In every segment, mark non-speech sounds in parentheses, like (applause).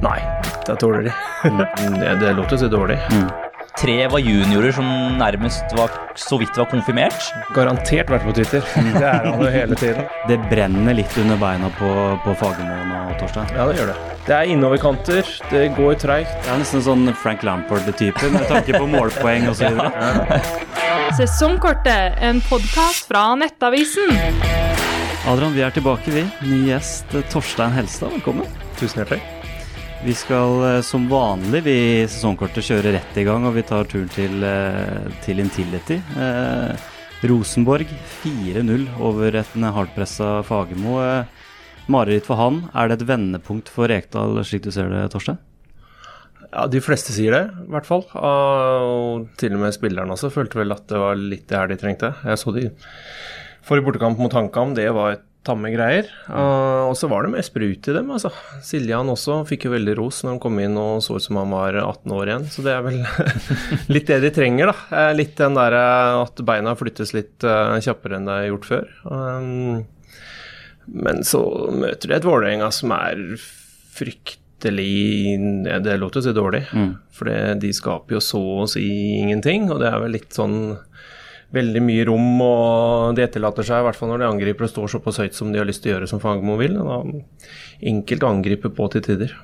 Nei, da tåler de. det, det er lov til å si dårlig. Tre var juniorer som nærmest var så vidt var konfirmert. Garantert vært på Twitter. (laughs) Det er han jo hele tiden. Det brenner litt under beina på, på Fagermoen og Torstein. Ja, det gjør det. Det er innoverkanter, det går treigt. Det er nesten sånn Frank Lampard-type med tanke på målpoeng osv. (laughs) Sesongkortet, en podkast fra Nettavisen. Adrian, vi er tilbake, vi. Ny gjest Torstein Helstad, velkommen. Tusen hjertelig. Vi skal eh, som vanlig vi sesongkortet kjøre rett i gang, og vi tar turen til, eh, til Intility. Eh, Rosenborg 4-0 over et hardpressa Fagermo. Eh, mareritt for han. Er det et vendepunkt for Rekdal, slik du ser det, Torstein? Ja, De fleste sier det, i hvert fall. Ah, Og til og med spillerne også følte vel at det var litt det her de trengte. Jeg så de forrige bortekamp mot HamKam, det var et tamme greier. Ah, Og så var det mer sprut i dem, altså. Siljan også fikk jo veldig ros når han kom inn og så ut som han var 18 år igjen. Så det er vel (laughs) litt det de trenger, da. Eh, Litt den derre at beina flyttes litt eh, kjappere enn det er gjort før. Men så møter de et Vålerenga som er fryktelig Det låter å si dårlig. For de skaper jo så å si ingenting, og det er vel litt sånn veldig mye rom, og de etterlater seg, i hvert fall når de angriper og står såpass høyt som de har lyst til å gjøre som Fagermo vil. Da enkelt å angripe på til tider.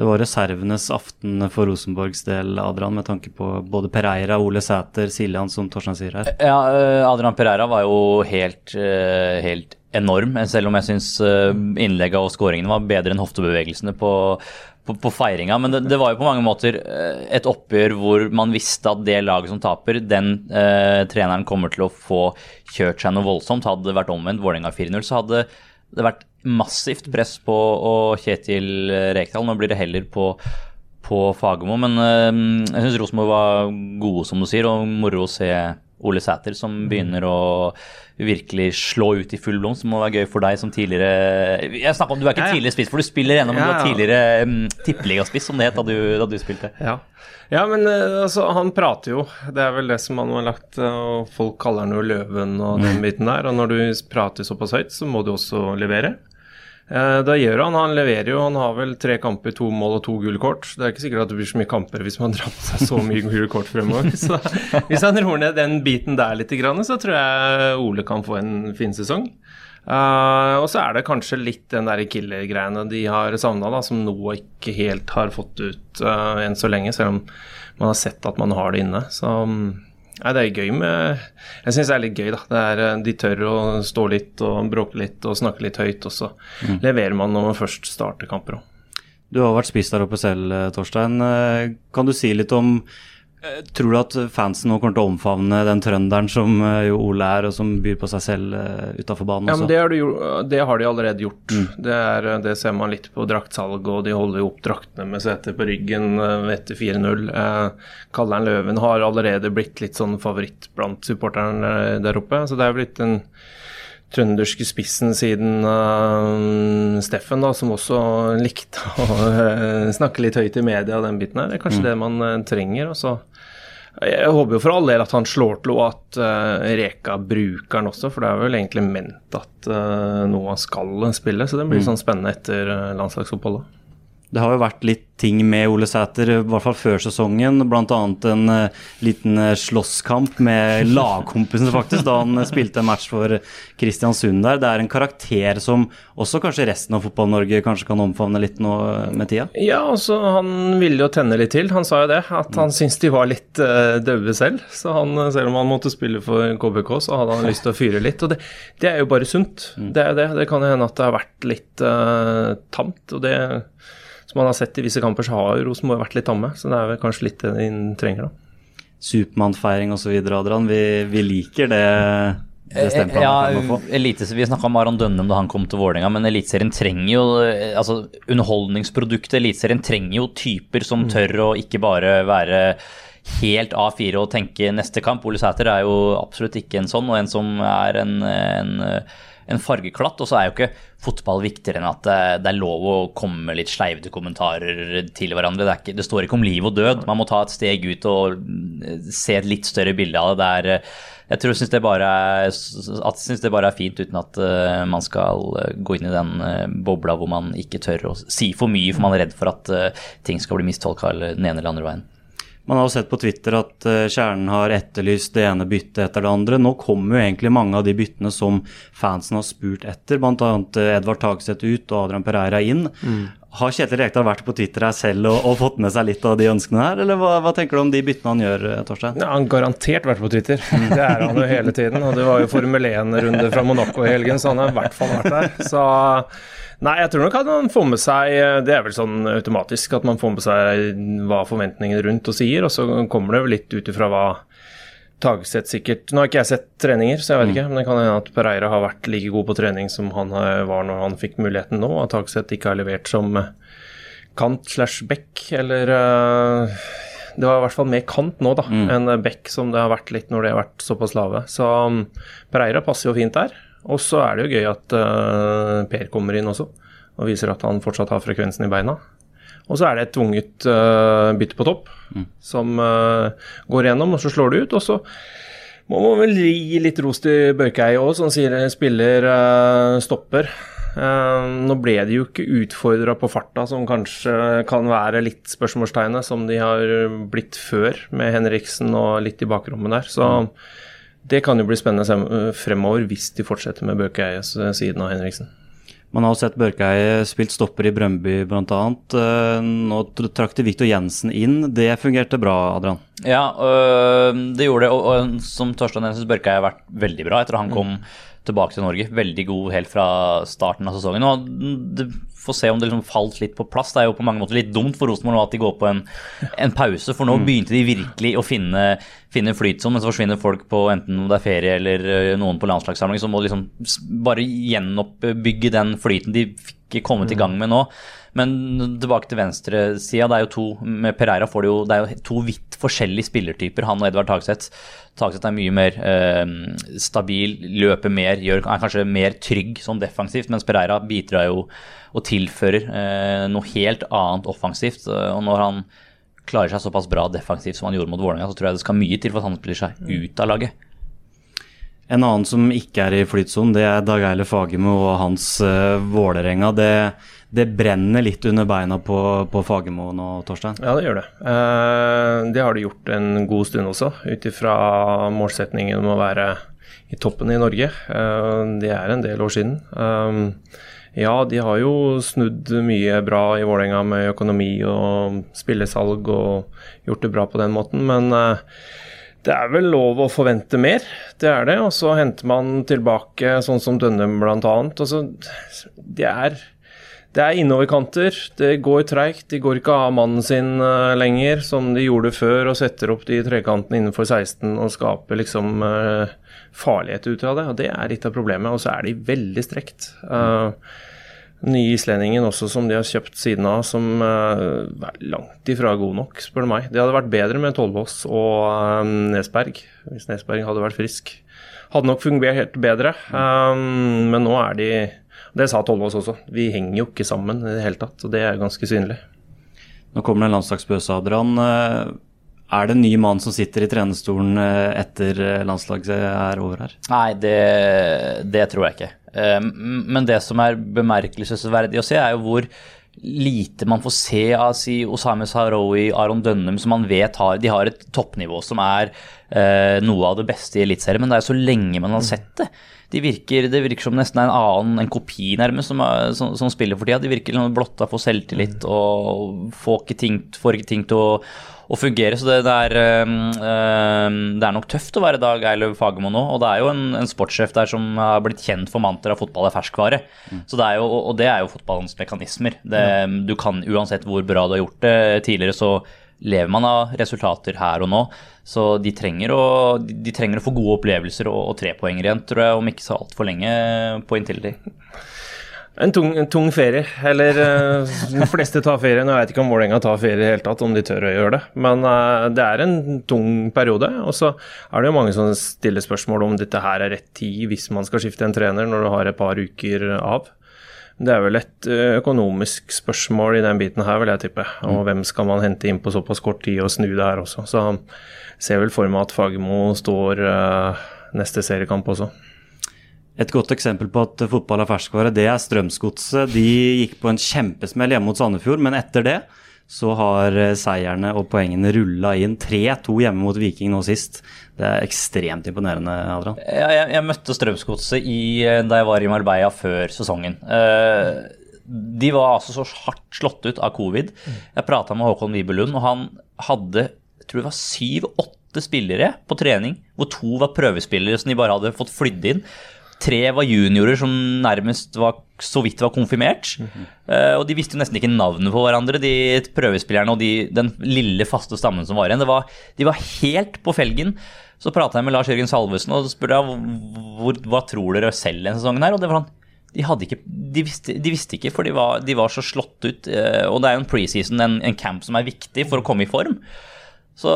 Det var reservenes aften for Rosenborgs del, Adrian, med tanke på både Pereira, Ole Sæter, Siljan, som Torstein sier her. Ja, eh, Adrian Pereira var jo helt, eh, helt enorm, selv om jeg syns innlegget og skåringene var bedre enn hoftebevegelsene på, på, på feiringa. Men det, det var jo på mange måter eh, et oppgjør hvor man visste at det laget som taper, den eh, treneren kommer til å få kjørt seg noe voldsomt. Hadde det vært omvendt, Vålerenga 4-0, så hadde det vært massivt press på Kjetil Rekdal. Nå blir det heller på på Fagermo. Men øh, jeg syns Rosenborg var gode, som du sier, og moro å se Ole Sæter som begynner å virkelig slå ut i full blomst. Det må være gøy for deg som tidligere Jeg snakker om Du er ikke Ja, ja. tidligere spiss, for du spiller ennå, men du var tidligere um, tippeligaspiss, som det het da du, da du spilte. Ja, ja men eh, altså, han prater jo. Det er vel det som han har lagt eh, og Folk kaller han jo løven og den biten der. Og når du prater såpass høyt, så må du også levere. Eh, Da gjør han. Han leverer jo. Han har vel tre kamper, to mål og to gule kort. Det er ikke sikkert at det blir så mye kamper hvis man drar på seg så mye gule kort fremover. (laughs) Så hvis han roer ned den biten der litt, så tror jeg Ole kan få en fin sesong. Eh, og så er det kanskje litt den der killer-greiene de har savna, som nå ikke helt har fått ut eh, enn så lenge, selv om man har sett at man har det inne. Så mm, nei, det er gøy med Jeg syns det er litt gøy, da. Det er, eh, de tør å stå litt og bråke litt og snakke litt høyt, og så leverer man når man først starter kamper òg. Du har vært spiss der oppe selv, eh, Torstein. Eh, Kan du si litt om Tror du at fansen nå kommer til å omfavne den trønderen som eh, jo Ole er, og som byr på seg selv utafor banen Ja, men det har, de, jo- det har de allerede gjort. Det, er, det ser man litt på draktsalg, og de holder jo opp draktene med sete på ryggen eh, etter 4-0. Eh, Kalleren Løven har allerede blitt litt sånn favoritt blant supporterne eh, der oppe. Så det er jo blitt den trønderske spissen siden uh, Steffen, da, som også likte å uh, snakke litt høyt i media den biten her. Det er kanskje det man uh, trenger. og så jeg håper jo for all del at han slår til, og at uh, Reka bruker han også, for det er vel egentlig ment at uh, han skal spille. Så det blir sånn spennende etter uh, landslagsoppholdet. Det har jo vært litt ting med Ole Sæter, i hvert fall før sesongen. Bl.a. en uh, liten eh, slåsskamp med (laughs) lagkompisen, faktisk, da han eh, spilte en match for Kristiansund der. Det er en karakter som også kanskje resten av Fotball-Norge kanskje kan omfavne litt nå med tida? Ja, altså han ville jo tenne litt til. Han sa jo det, at han syntes de var litt uh, daue selv. Så han, selv om han måtte spille for KBK, så hadde han lyst til å fyre litt. Og det, det er jo bare sunt. Det er jo det. Det kan jo hende at det har vært litt uh, tamt. og det som man har sett i visse kamper, så har jo Rosenborg vært litt tamme. Så det er vel kanskje litt det de trenger, da. Supermann-feiring osv., Adrian. Vi, vi liker det, Ja, kan få. elite, vi snakka om Aron Dønnum da han kom til Vålerenga, men Eliteserien trenger jo eh, altså Underholdningsproduktet Eliteserien trenger jo typer som tør å ikke bare være helt A4 og tenke neste kamp. Ole Sæter er jo absolutt ikke en sånn, og en som er en, en en fargeklatt. Og så er jo ikke fotball viktigere enn at det, det er lov å komme med litt sleivete kommentarer til hverandre. Det, ikke, det, står ikke om liv og død. Man må ta et steg ut og eh, se et litt større bilde av det. det er, eh, jeg tror syns det, bare er, at, synes det bare er fint uten at man skal gå inn i den bobla hvor man ikke tør å si for mye, for man er redd for at ting skal bli mistolka den ene eller andre veien. Man har jo sett på Twitter at eh, Kjernen har etterlyst det ene byttet etter det andre. Nå kommer jo egentlig mange av de byttene som fansen har spurt etter, bl.a. Eh, Edvard Tagseth ut og Adrian Pereira inn. Mm. Har Kjetil Rekdal vært på Twitter her selv og, og, fått med seg litt av de ønskene her, eller hva, hva tenker du om de byttene han gjør, eh, Torstein? Ja, han garantert vært på Twitter, det er han jo hele tiden. Og det var jo Formel 1-runde fra Monaco i helgen, så han har i hvert fall vært der. Så Nei, jeg tror nok at man får med seg Det er vel sånn automatisk at man får med seg hva forventningene rundt og sier, og så kommer det jo litt ut ifra hva Tagseth sikkert Nå har ikke jeg sett treninger, så jeg vet mm. ikke, men det kan hende at Pereira har vært like god på trening som han var når han fikk muligheten nå, at Tagseth ikke har levert som kant slash back, eller uh, det var i hvert fall mer kant nå da, mm. enn back som det har vært litt når det har vært såpass lave. Så um, Pereira passer jo fint der. Og så er det jo gøy at uh, Per kommer inn også, og viser at han fortsatt har frekvensen i beina. Og så er det et tvunget uh, bytte på topp mm. som uh, går gjennom, og så slår det ut. Og så må man vel gi litt ros til Børkei òg, som sier spiller stopper. nå ble de jo ikke utfordra på farta, som kanskje kan være litt spørsmålstegnet, som de har blitt før med Henriksen og litt i bakrommet der. Så mm det kan jo bli spennende fremover hvis de fortsetter med Børkeies siden av Henriksen. Man har sett Børkeie spilt stopper i Brøndby bl.a. Eh, nå trakk de Viktor Jensen inn. Det fungerte bra, Adrian? Ja, øh, det gjorde det. Og, og som Torstein Jensen Børkeie har vært veldig bra etter at han kom mm. Tilbake til Norge. Veldig god helt fra starten av sesongen. Og det får se om det liksom falt litt på plass. Det er jo på mange måter litt dumt for Rosenborg nå at de går på en, en pause, for nå mm. begynte de virkelig å finne, finne flyt sånn, men så forsvinner folk på enten om det er ferie eller øh, noen på landslagssamling, så må de liksom bare gjenoppbygge den flyten de fikk kommet i gang med nå. Men tilbake til venstresida. Det er jo to med Pereira får det jo, det er jo to vidt forskjellige spillertyper, han og Edvard Tagseth. Tagseth er mye mer eh, stabil, løper mer, gjør, er kanskje mer trygg sånn defensivt, mens Pereira bidrar jo og tilfører eh, noe helt annet offensivt. Og når han klarer seg såpass bra defensivt som han gjorde mot Vålerenga, så tror jeg det skal mye til for at han spiller seg ut av laget. En annen som ikke er i flytsonen, det er Dag Eile Fagermo og hans uh, Vålerenga. Det, det, brenner litt under beina på, på Fagermo nå, Torstein? Ja, det gjør det. Uh, det har de gjort en god stund også, ut ifra målsetningen om å være i toppen i Norge. Uh, det er en del år siden. ja, de har jo snudd mye bra i Vålerenga med økonomi og spillesalg og gjort det bra på den måten, men det er vel lov å forvente mer, det er det. Og så henter man tilbake sånn som Dønnum bl.a. Altså, det er, det er innoverkanter. Det går treigt. De går ikke av mannen sin uh, lenger, som de gjorde før, og setter opp de trekantene innenfor 16 og skaper liksom uh, farlighet ut av det. Og det er litt av problemet. Og så er de veldig strekt. Uh, nye islendingen også, som de har kjøpt siden av, som uh, er langt ifra god nok, spør du meg. Det hadde vært bedre med Tollås og um, Nesberg, hvis Nesberg hadde vært frisk. Hadde nok fungert helt bedre, um, men nå er de Det sa Tollås også, vi henger jo ikke sammen i det hele tatt, og det er ganske synlig. Nå kommer det en landslagsbøs, Adrian. Er det en ny mann som sitter i trenerstolen etter landslaget er over her? Nei, det, det tror jeg ikke. Eh, men det som er bemerkelsesverdig å se, er jo hvor lite man får se av si Osame Sahrawi, Aron Dønnum, som man vet har De har et toppnivå som er eh, noe av det beste i Eliteserien, men det er jo så lenge man har sett det. De virker, det virker som nesten en annen, en kopi nærmest, som, som, som spiller for tida. De virker liksom blotta for selvtillit og får ikke ting, får ikke ting til å å fungere. Så det, det, er, øh, det, er, nok tøft å være Dag Eilev Fagermo nå. Og det er jo en, en sportssjef der som har blitt kjent for mantraet fotball er ferskvare. Mm. Så det er jo, og det er jo fotballens mekanismer. Det, mm. Du kan uansett hvor bra du har gjort det tidligere, så lever man av resultater her og nå. Så de trenger å, de trenger å få gode opplevelser og, og trepoenger igjen, tror jeg, om ikke så altfor lenge på Intility. En tung, en tung ferie, eller uh, de fleste tar ferie. Nå vet ikke om Vålerenga tar ferie i det hele tatt, om de tør å gjøre det. Men uh, det er en tung periode. Og så er det jo mange som stiller spørsmål om dette her er rett tid hvis man skal skifte en trener når du har et par uker av. Det er vel et økonomisk spørsmål i den biten her, vil jeg tippe. Og hvem skal man hente inn på såpass kort tid og snu det her også. Så ser vel for meg at Fagermo står uh, neste seriekamp også. Et godt eksempel på at fotball er ferskvare, det er Strømsgodset. De gikk på en kjempesmell hjemme mot Sandefjord, men etter det så har seierne og poengene rulla inn. 3-2 hjemme mot Viking nå sist. Det er ekstremt imponerende, Adrian. Jeg, jeg, møtte Strømsgodset da jeg var i Marbella før sesongen. Uh, de var altså så hardt slått ut av covid. Jeg prata med Håkon Wibelund, og han hadde jeg tror det var syv-åtte spillere på trening, hvor to var prøvespillere som de bare hadde fått flydd inn. Tre var juniorer som nærmest var, så vidt var konfirmert. Mm -hmm. uh, og de visste jo nesten ikke navnet på hverandre, de prøvespillerne og de, den lille, faste stammen som var igjen. Var, de var helt på felgen. Så prata jeg med Lars Jørgen Salvesen og spurte jeg, hva tror dere selv denne sesongen her? Og det var han de, ikke, de, visste, de, visste, ikke, for de var, de var så slått ut. Uh, og det er jo en preseason, en, en camp som er viktig for å komme i form. Så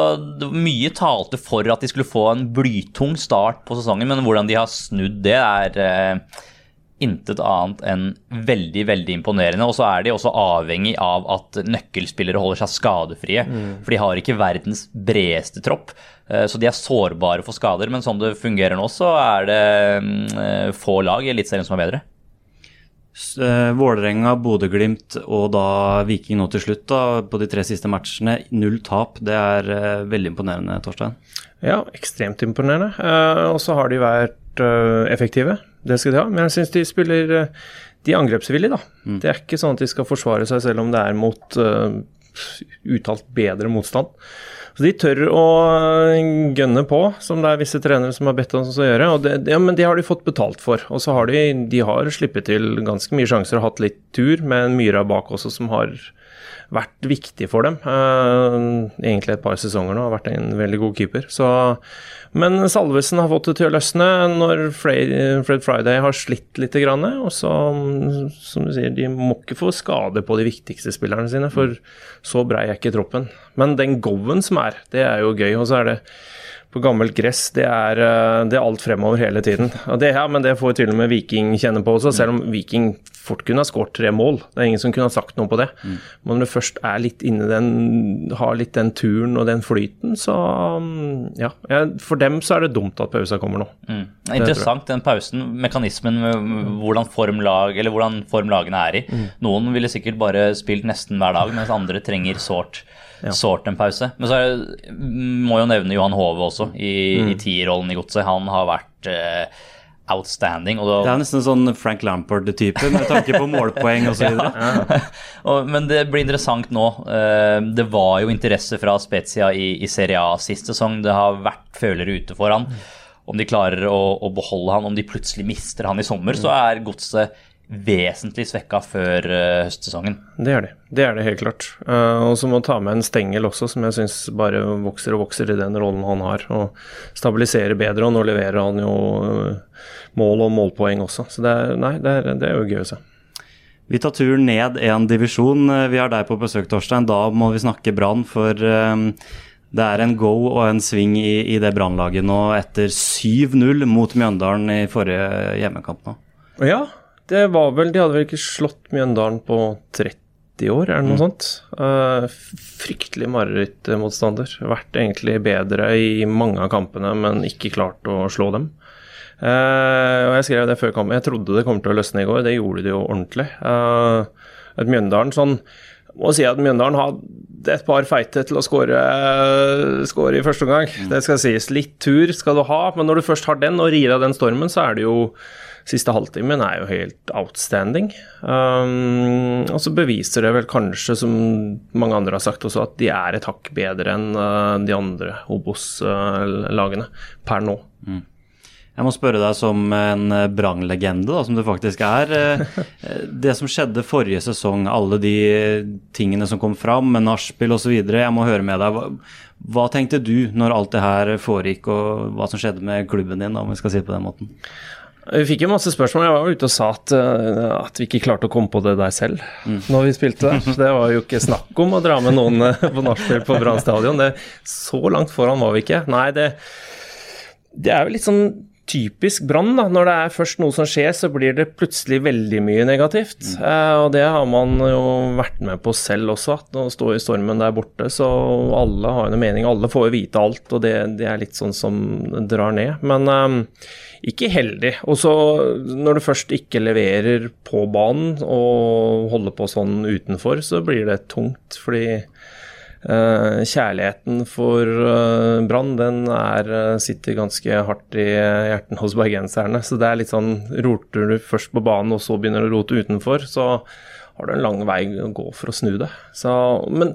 mye talte for at de skulle få en blytung start på sesongen, men hvordan de har snudd det, er eh, intet annet enn veldig veldig imponerende. Og så er de også avhengig av at nøkkelspillere holder seg skadefrie. Mm. For de har ikke verdens bredeste tropp, eh, så de er sårbare for skader. Men sånn det fungerer nå, så er det eh, få lag i Eliteserien som er bedre. Uh, Vålerenga, Bodø-Glimt og da Viking nå til slutt da, på de tre siste matchene. Null tap. Det er uh, veldig imponerende, Torstein. Ja, ekstremt imponerende. Uh, og så har de vært effektive. Det skal de ha. Men jeg syns de spiller De er angrepsvillige, da. Mm. Det er ikke sånn at de skal forsvare seg selv om det er mot uttalt bedre motstand. Så de tør å gønne på, som det er visse trenere som har bedt oss å gjøre. det, ja, Men det har de fått betalt for. Og så har de, de har slippet til ganske mye sjanser og hatt litt tur, med Myra bak også som har vært viktig for dem. Uh, egentlig et par sesonger nå, har vært en veldig god keeper. Så men Salvesen har fått det til å løsne når Fred Friday har slitt litt. Og så, som du sier, de må ikke få skade på de viktigste spillerne sine, for så brei er ikke troppen. Men den go-en som er, det er jo gøy. Og så er det på gammelt gress, det er, eh, det er alt fremover hele tiden. Og det, ja, men det får til og med Viking kjenne på også, selv om Viking fort kunne ha skåret tre mål. Det er ingen som kunne ha sagt noe på det. Mm. Men når du først er litt inne den, har litt den turen og den flyten, så mm, ja. For dem så er det dumt at pausa kommer nå. Mm. Er interessant den pausen, mekanismen med hvordan form, lag, eller hvordan form lagene er i. Mm. Noen ville sikkert bare spilt nesten hver dag, mens andre trenger sårt ja. sårt en pause. Men så det, må jo nevne Johan Hove også, i, mm. i tierrollen i godset. Han har vært uh, outstanding. Da, det er nesten sånn Frank Lampard-type, med tanke på målpoeng osv. (laughs) ja. men det blir interessant nå. Uh, det var jo interesse fra Spezia i, i Serie A sist sesong. Det har vært følere ute for han. Om de klarer å, å, beholde han, om de plutselig mister han i sommer, så er godset vesentlig svekka før uh, høstsesongen. Det er det. Det er det helt klart. Uh, og så må ta med en Stengel også, som jeg syns bare vokser og vokser i den rollen han har. Og stabiliserer bedre, og nå leverer han jo uh, mål og målpoeng også. Så det er, nei, det er, det er jo gøy å se. Vi tar turen ned en divisjon. Vi har deg på besøk, Torstein. Da må vi snakke Brann, for det er en go og en sving i, i det Brannlaget nå etter 7-0 mot Mjøndalen i forrige hjemmekamp nå. Ja, det var vel De hadde vel ikke slått Mjøndalen på 30 år, er det noe mm. sånt? Uh, fryktelig marerittmotstander. Vært egentlig bedre i mange av kampene, men ikke klart å slå dem. Uh, og Jeg skrev det før kampen. Jeg trodde det kom til å løsne i går. Det gjorde det jo ordentlig. Uh, et Mjøndalen sånn må si at Mjøndalen hadde et par feite til å skåre i første omgang. Mm. Det skal sies. Litt tur skal du ha, men når du først har den og rir av den stormen, så er det jo siste halvtimen er jo helt outstanding. Um, og så beviser det vel kanskje, som mange andre har sagt også, at de er et hakk bedre enn uh, de andre Obos-lagene per nå. Mm. Jeg må spørre deg som en Brang-legende, som du faktisk er. Eh, det som skjedde forrige sesong, alle de tingene som kom fram med nachspiel osv. Jeg må høre med deg. Hva, hva, tenkte du når alt det her foregikk, og hva som skjedde med klubben din, om vi skal si det på den måten? Vi fikk jo masse spørsmål. Jeg var jo ute og sa at, uh, at vi ikke klarte å komme på det der selv når vi spilte der. Det var jo ikke snakk om å dra med noen uh, på nachspiel på Brann stadion. Det, så langt foran var vi ikke. Nei, det, det er jo litt sånn typisk Brann. Når det er først noe som skjer, så blir det plutselig veldig mye negativt. Eh, og det har man jo vært med på selv også, at å stå i stormen der borte. Så alle har jo en mening, alle får jo vite alt, og det, det er litt sånn som drar ned. Men eh, ikke heldig. Og så når du først ikke leverer på banen og holder på sånn utenfor, så blir det tungt. fordi kjærligheten for uh, Brann den er, eh, sitter ganske hardt i hjertene hos bergenserne. Så det er litt sånn Roter du først på banen, og så begynner du å rote utenfor, så har du en lang vei å gå for å snu det. Så, men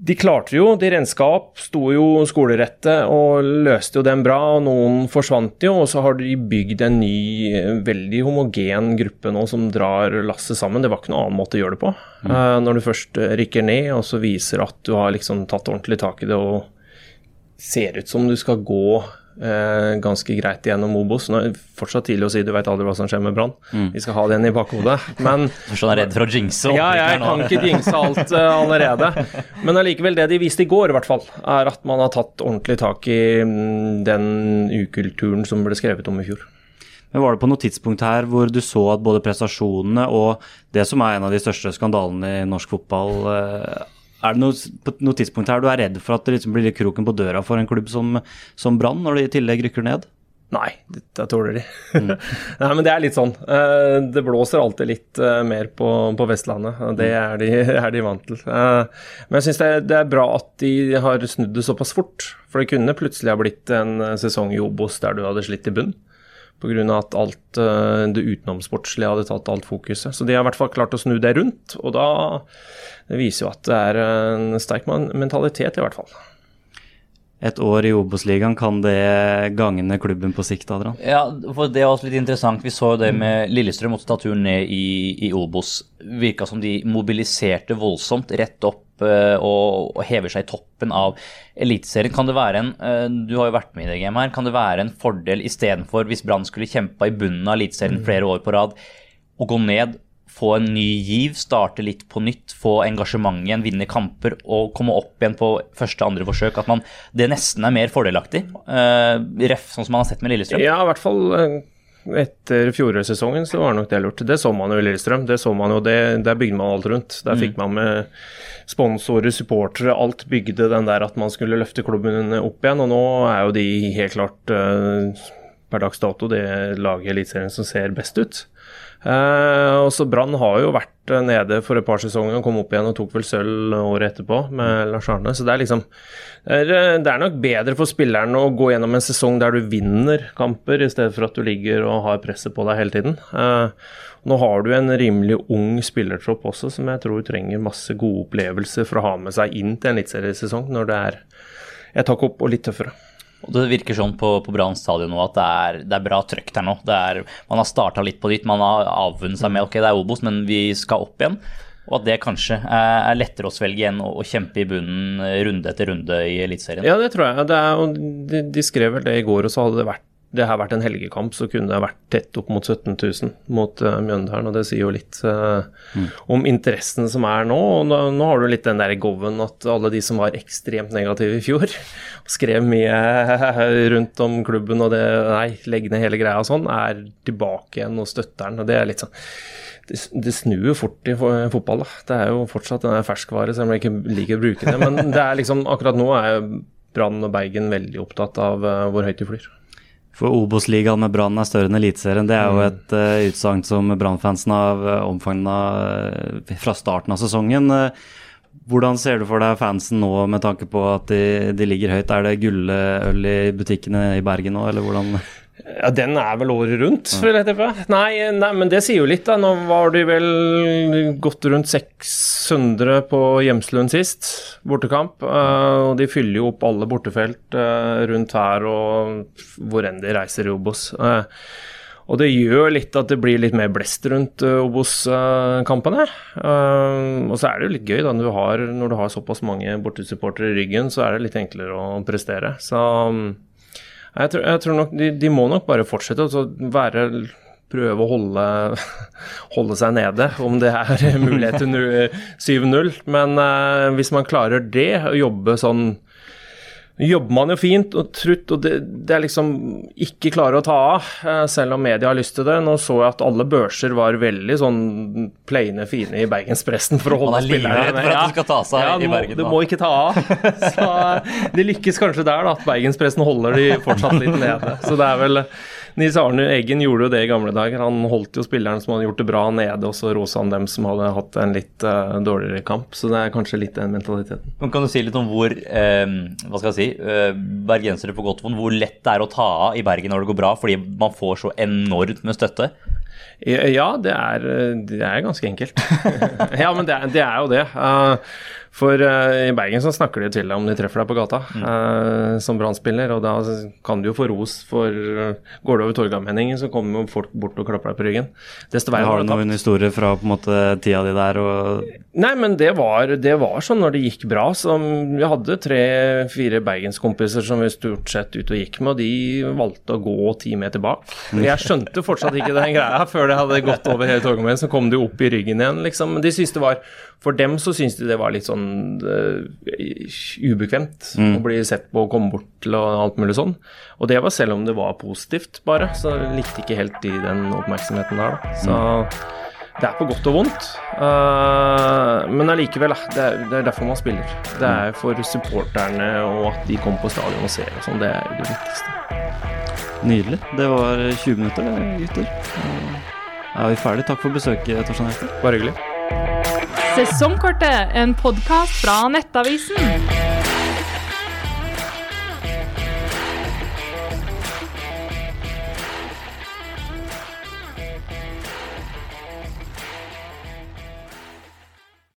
de klarte jo, de renska opp, sto jo skolerette og løste jo den bra. og Noen forsvant jo, og så har de bygd en ny, veldig homogen gruppe nå som drar lasset sammen. Det var ikke noen annen måte å gjøre det på. Mm. Uh, når du først rykker ned og så viser at du har liksom tatt ordentlig tak i det og ser ut som du skal gå eh, ganske greit gjennom Obos. Nå er det fortsatt tidlig å si, du vet aldri hva som skjer med Brann. Mm. Vi skal ha den i bakhodet. Men (laughs) Sånn er redd for å jinxe? Ja, jeg kan ikke jinxe alt uh, allerede. (laughs) Men allikevel, det de viste i går, i hvert fall, er at man har tatt ordentlig tak i um, den ukulturen som ble skrevet om i fjor. Men Var det på noe tidspunkt her hvor du så at både prestasjonene og det som er en av de største skandalene i norsk fotball, uh, er det noe, på noe tidspunkt her du er redd for at det liksom blir litt kroken på døra for en klubb som, som Brann, når de i tillegg rykker ned? Nei, det tåler de. Mm. (laughs) Nei, men det er litt sånn. Eh, det blåser alltid litt eh, mer på, på Vestlandet. og Det er de, (laughs) er de vant til. Eh, men jeg syns det, det, er bra at de har snudd det såpass fort. For det kunne plutselig ha blitt en sesong i Obos der du hadde slitt i bunn. Pga. at alt det utenomsportslige hadde tatt alt fokuset. Så de har i hvert fall klart å snu det rundt. Og da det viser jo at det er en sterk mentalitet, i hvert fall. Et år i Obos-ligaen, kan det gagne klubben på sikt, Adrian? Ja, for det er også litt interessant. Vi så det med Lillestrøm måtte ta turen ned i, i Obos. Virka som de mobiliserte voldsomt rett opp uh, og, og, hever seg i toppen av Eliteserien. Kan det være en uh, Du har jo vært med i det gamet her. Kan det være en fordel istedenfor, hvis Brann skulle kjempa i bunnen av Eliteserien flere år på rad, å gå ned få en ny giv, starte litt på nytt, få engasjement igjen, vinne kamper og komme opp igjen på første andre forsøk. At man, det nesten er mer fordelaktig. Uh, ref, sånn som man har sett med Lillestrøm. Ja, i hvert fall eh, etter fjorårssesongen så var det nok det lurt. Det så man jo i Lillestrøm. Det så man jo, det, Der bygde man alt rundt. Der mm. fikk man med sponsorer, supportere, alt bygde den der at man skulle løfte klubben opp igjen. Og nå er jo de helt klart uh, per dags dato det laget i Eliteserien som ser best ut. Uh, og Brann har jo vært uh, nede for et par sesonger og kom opp igjen og tok vel sølv året etterpå med Lars Arne. Så det er liksom eh, det er, nok bedre for spilleren å gå gjennom en sesong der du vinner kamper, i stedet for at du ligger og har presset på deg hele tiden. Eh, nå har du en rimelig ung spillertropp også, som jeg tror trenger masse gode opplevelser for å ha med seg inn til en eliteseriesesong når det er et hakk opp og litt tøffere. Og Det virker sånn på, på Brann stadion nå at det er, det er bra trøkk der nå. Er, man har starta litt på nytt, man har avvunnet seg med ok, det er Obos, men vi skal opp igjen. Og at det kanskje er lettere å svelge igjen og, kjempe i bunnen runde etter runde i Eliteserien. Ja, det tror jeg. Er, de, de skrev vel det i går, og så hadde det vært det har vært en helgekamp, så kunne det vært tett opp mot 17 000 mot uh, Mjøndalen. Og det sier jo litt uh, mm. om interessen som er nå. Og nå, nå har du litt den der goven at alle de som var ekstremt negative i fjor, (laughs) og skrev mye (laughs) rundt om klubben og det Nei, legg ned hele greia og sånn, er tilbake igjen og støtter den. Og det er litt sånn det, det snur jo fort i fotball. da. Det er jo fortsatt en ferskvare, selv om jeg ikke liker å bruke det. Men det er liksom, akkurat nå er Brann og Bergen veldig opptatt av uh, hvor høyt de flyr. For Obos-ligaen med Brann er større enn Eliteserien. Det er jo mm. et uh, utsagn som Brann-fansen har uh, omfavna uh, fra starten av sesongen. hvordan ser du for deg fansen nå med tanke på at de, de ligger høyt? Er det gulløl i butikkene i Bergen nå, eller hvordan? Ja, Den er vel året rundt, vil jeg tippe. Nei, nei, men det sier jo litt, da. Nå var de vel gått rundt 600 på Hjemslund sist, bortekamp. Uh, og de fyller jo opp alle bortefelt uh, rundt her og hvor enn de reiser i Obos. Uh, og det gjør litt at det blir litt mer blest rundt Obos-kampene. og så er det jo litt gøy da, når du har, når du har såpass mange bortesupportere i ryggen, så er det litt enklere å prestere. Så Jeg tror, jeg tror nok de, de må nok bare fortsette å være prøve å holde, (laughs) holde, seg nede, om det er (laughs) mulighet til 7-0. Men uh, hvis man klarer det, å jobbe sånn jobber man jo fint og trutt, og det, det, er liksom ikke klare å ta av, uh, selv om media har lyst til det. Nå så jeg at alle børser var veldig sånn plaine, fine i bergenspressen for å holde spillerne at de skal ta seg ja, i Bergen, må, du må ikke ta av. Så de lykkes kanskje der, da, at bergenspressen holder de fortsatt litt nede. Så det er vel Nils Arne Eggen gjorde jo det i gamle dager. Han holdt jo spillerne som hadde gjort det bra nede, og så rosa han dem som hadde hatt en litt uh, dårligere kamp. Så det er kanskje litt den mentaliteten. Men Kan du si litt om hvor eh, hva skal jeg si, eh, bergensere på godt vondt, hvor lett det er å ta av i Bergen når det går bra, fordi man får så enormt med støtte? Ja, det er, det er ganske enkelt. (laughs) ja, men det er, det er jo det. Uh, for uh, i Bergen så snakker de til deg om de treffer deg på gata mm. uh, som brannspiller, og da kan du jo få ros for uh, Går du over Torgallmenningen, så kommer jo folk bort og klapper deg på ryggen. Desto verre har du noen historier fra på en måte tida di der og Nei, men det var, det var sånn når det gikk bra. Som vi hadde tre-fire bergenskompiser som vi stort sett ut og gikk med, og de valgte å gå ti meter bak. Mm. Jeg skjønte fortsatt ikke den greia før det hadde gått over hele Torgallmenningen, så kom de opp i ryggen igjen, liksom. De syntes det var For dem så syntes de det var litt sånn uh, ubekvemt mm. å bli sett på og komme bort til og alt mulig sånn. Og det var selv om det var positivt, bare. Så likte ikke helt de den oppmerksomheten der, da. Så mm. det er på godt og vondt. Uh, men allikevel, det er, det er, derfor man spiller. Det er for supporterne og at de kommer på stadion og ser og sånn. Det er det viktigste. Nydelig. Det var 20 minutter, det, gutter. Er vi ferdig? Takk for besøket, Torstein Hester. Bare hyggelig. Sesongkortet, en podkast fra Nettavisen.